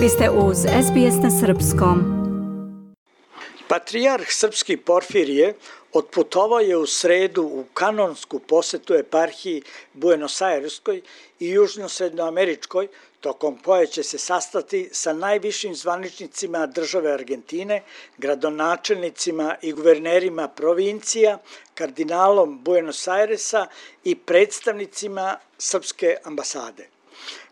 Vi ste uz SBS na Srpskom. Patrijarh Srpski Porfirije otputovao je u sredu u kanonsku posetu eparhiji Buenos Aireskoj i južno-srednjoameričkoj, tokom koje će se sastati sa najvišim zvaničnicima države Argentine, gradonačelnicima i guvernerima provincija, kardinalom Buenos Airesa i predstavnicima Srpske ambasade.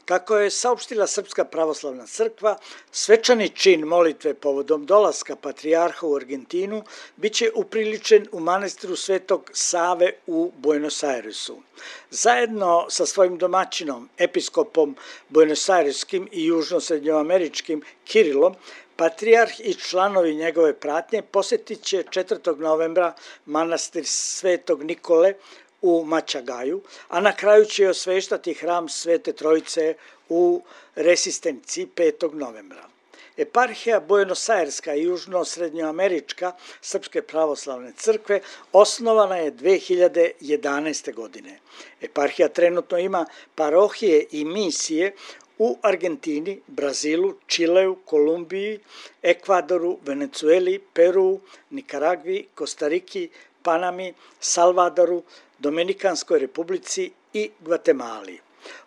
Kako je saopštila Srpska pravoslavna crkva, svečani čin molitve povodom dolaska patrijarha u Argentinu biće upriličen u manastiru Svetog Save u Buenos Airesu. Zajedno sa svojim domaćinom, episkopom Buenos Aireskim i južno-srednjoameričkim Kirilom, Patrijarh i članovi njegove pratnje posetit će 4. novembra manastir Svetog Nikole u Mačagaju, a na kraju će osveštati hram Svete Trojice u Resistenci 5. novembra. Eparhija Buenos Airska i južno-srednjoamerička Srpske pravoslavne crkve osnovana je 2011. godine. Eparhija trenutno ima parohije i misije u Argentini, Brazilu, Čileu, Kolumbiji, Ekvadoru, Venecueli, Peru, Nikaragvi, Kostariki, Panami, Salvadoru, Dominikanskoj republici i Gvatemali.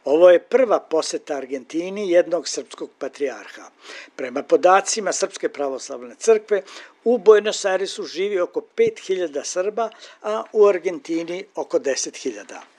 Ovo je prva poseta Argentini jednog srpskog patrijarha. Prema podacima Srpske pravoslavne crkve, u Buenos Airesu živi oko 5000 Srba, a u Argentini oko 10.000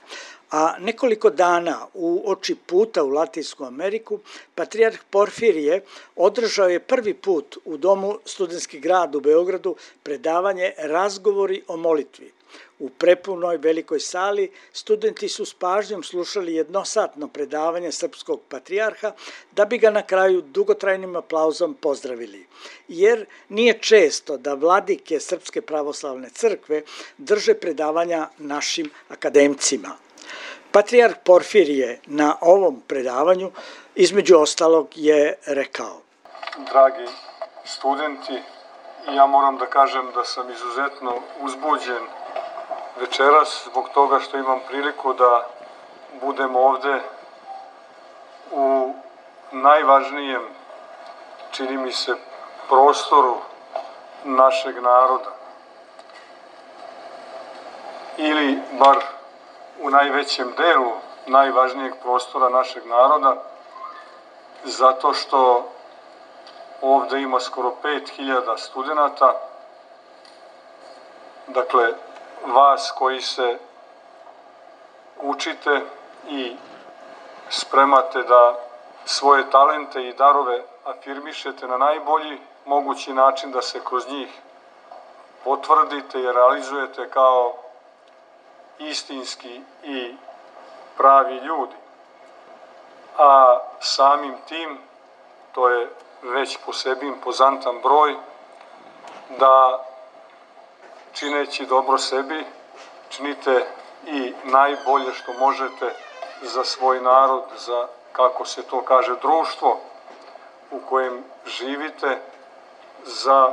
a nekoliko dana u oči puta u Latinsku Ameriku, patrijarh Porfirije održao je prvi put u domu Studenski grad u Beogradu predavanje Razgovori o molitvi. U prepunoj velikoj sali studenti su s pažnjom slušali jednosatno predavanje srpskog patrijarha da bi ga na kraju dugotrajnim aplauzom pozdravili. Jer nije često da vladike Srpske pravoslavne crkve drže predavanja našim akademcima. Patrijarh Porfirije na ovom predavanju između ostalog je rekao. Dragi studenti, ja moram da kažem da sam izuzetno uzbuđen večeras zbog toga što imam priliku da budem ovde u najvažnijem, čini mi se, prostoru našeg naroda. Ili bar u najvećem delu najvažnijeg prostora našeg naroda, zato što ovde ima skoro 5000 studenta, dakle, vas koji se učite i spremate da svoje talente i darove afirmišete na najbolji mogući način da se kroz njih potvrdite i realizujete kao istinski i pravi ljudi. A samim tim, to je već po sebi impozantan broj, da čineći dobro sebi, činite i najbolje što možete za svoj narod, za, kako se to kaže, društvo u kojem živite, za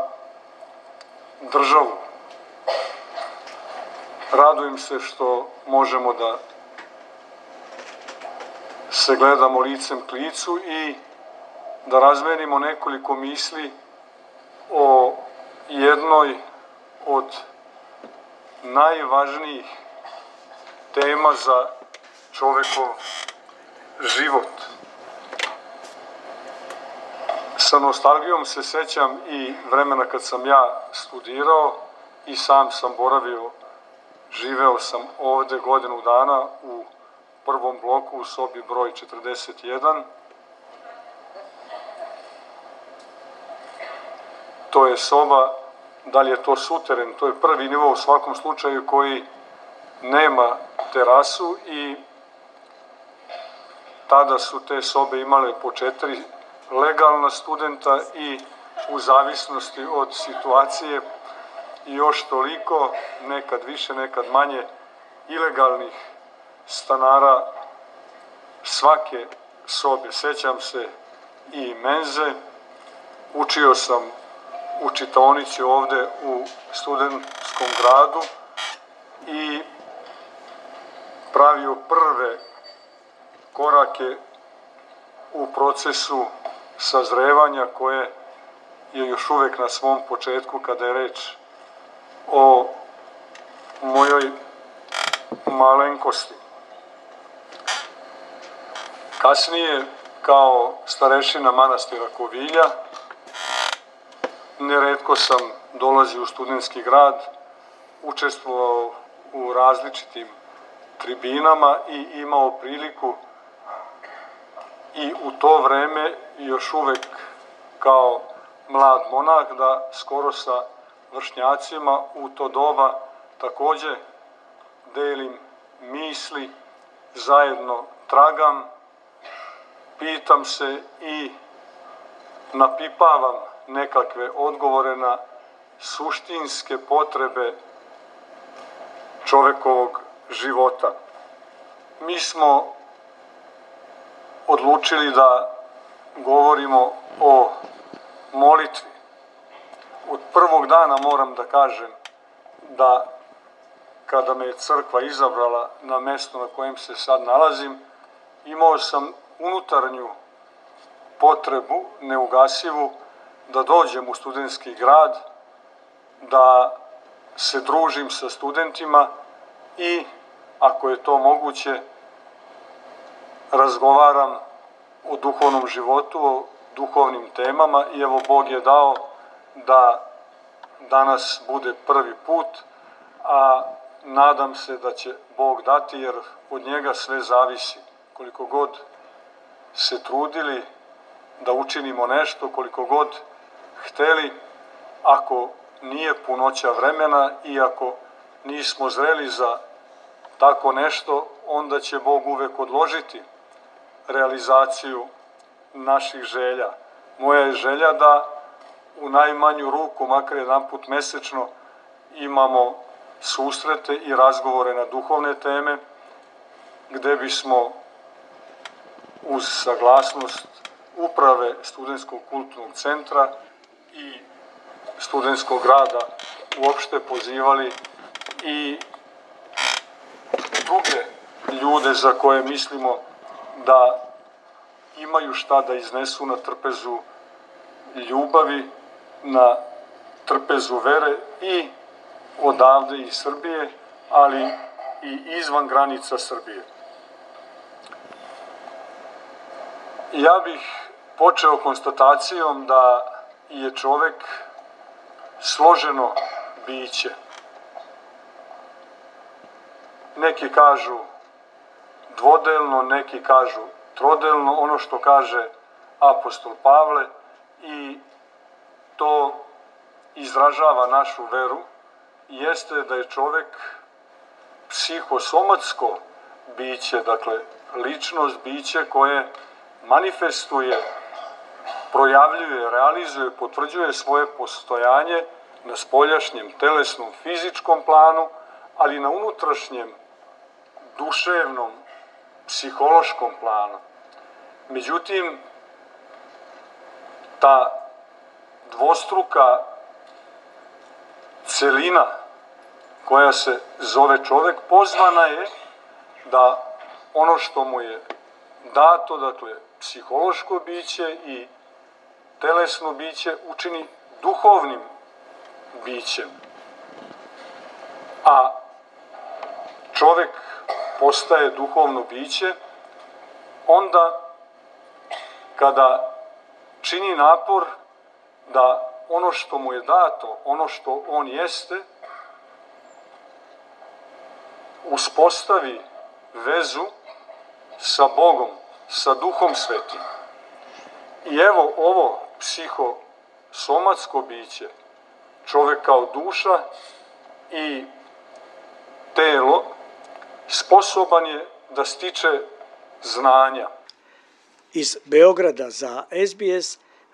državu. Radujem se što možemo da se gledamo licem k licu i da razmenimo nekoliko misli o jednoj od najvažnijih tema za čovekov život. Sa nostalgijom se sećam i vremena kad sam ja studirao i sam sam boravio, živeo sam ovde godinu dana u prvom bloku u sobi broj 41. To je soba da li je to suteren, to je prvi nivo u svakom slučaju koji nema terasu i tada su te sobe imale po četiri legalna studenta i u zavisnosti od situacije još toliko, nekad više, nekad manje, ilegalnih stanara svake sobe. Sećam se i menze, učio sam u čitaonici ovde u studentskom gradu i pravio prve korake u procesu sazrevanja koje je još uvek na svom početku kada je reč o mojoj malenkosti. Kasnije, kao starešina manastira Kovilja, neretko sam dolazio u studentski grad, učestvovao u različitim tribinama i imao priliku i u to vreme još uvek kao mlad monah da skoro sa vršnjacima u to doba takođe delim misli, zajedno tragam, pitam se i napipavam nekakve odgovore na suštinske potrebe čovekovog života. Mi smo odlučili da govorimo o molitvi. Od prvog dana moram da kažem da kada me je crkva izabrala na mesto na kojem se sad nalazim, imao sam unutarnju potrebu, neugasivu, da dođem u studentski grad, da se družim sa studentima i, ako je to moguće, razgovaram o duhovnom životu, o duhovnim temama i evo Bog je dao da danas bude prvi put, a nadam se da će Bog dati jer od njega sve zavisi. Koliko god se trudili da učinimo nešto, koliko god hteli, ako nije punoća vremena i ako nismo zreli za tako nešto, onda će Bog uvek odložiti realizaciju naših želja. Moja je želja da u najmanju ruku, makar jedan put mesečno, imamo susrete i razgovore na duhovne teme, gde bismo uz saglasnost uprave Studenskog kulturnog centra i studentskog rada uopšte pozivali i druge ljude za koje mislimo da imaju šta da iznesu na trpezu ljubavi, na trpezu vere i odavde iz Srbije, ali i izvan granica Srbije. Ja bih počeo konstatacijom da je čovek složeno biće. Neki kažu dvodelno, neki kažu trodelno, ono što kaže apostol Pavle i to izražava našu veru, jeste da je čovek psihosomatsko biće, dakle ličnost biće koje manifestuje, projavljuje, realizuje, potvrđuje svoje postojanje na spoljašnjem, telesnom, fizičkom planu, ali na unutrašnjem, duševnom, psihološkom planu. Međutim, ta dvostruka celina koja se zove čovek pozvana je da ono što mu je dato, dakle, psihološko biće i telesno biće učini duhovnim bićem. A čovek postaje duhovno biće onda kada čini napor da ono što mu je dato, ono što on jeste, uspostavi vezu sa Bogom, sa Duhom Svetim. I evo ovo psihosomatsko biće, čovek kao duša i telo, sposoban je da stiče znanja. Iz Beograda za SBS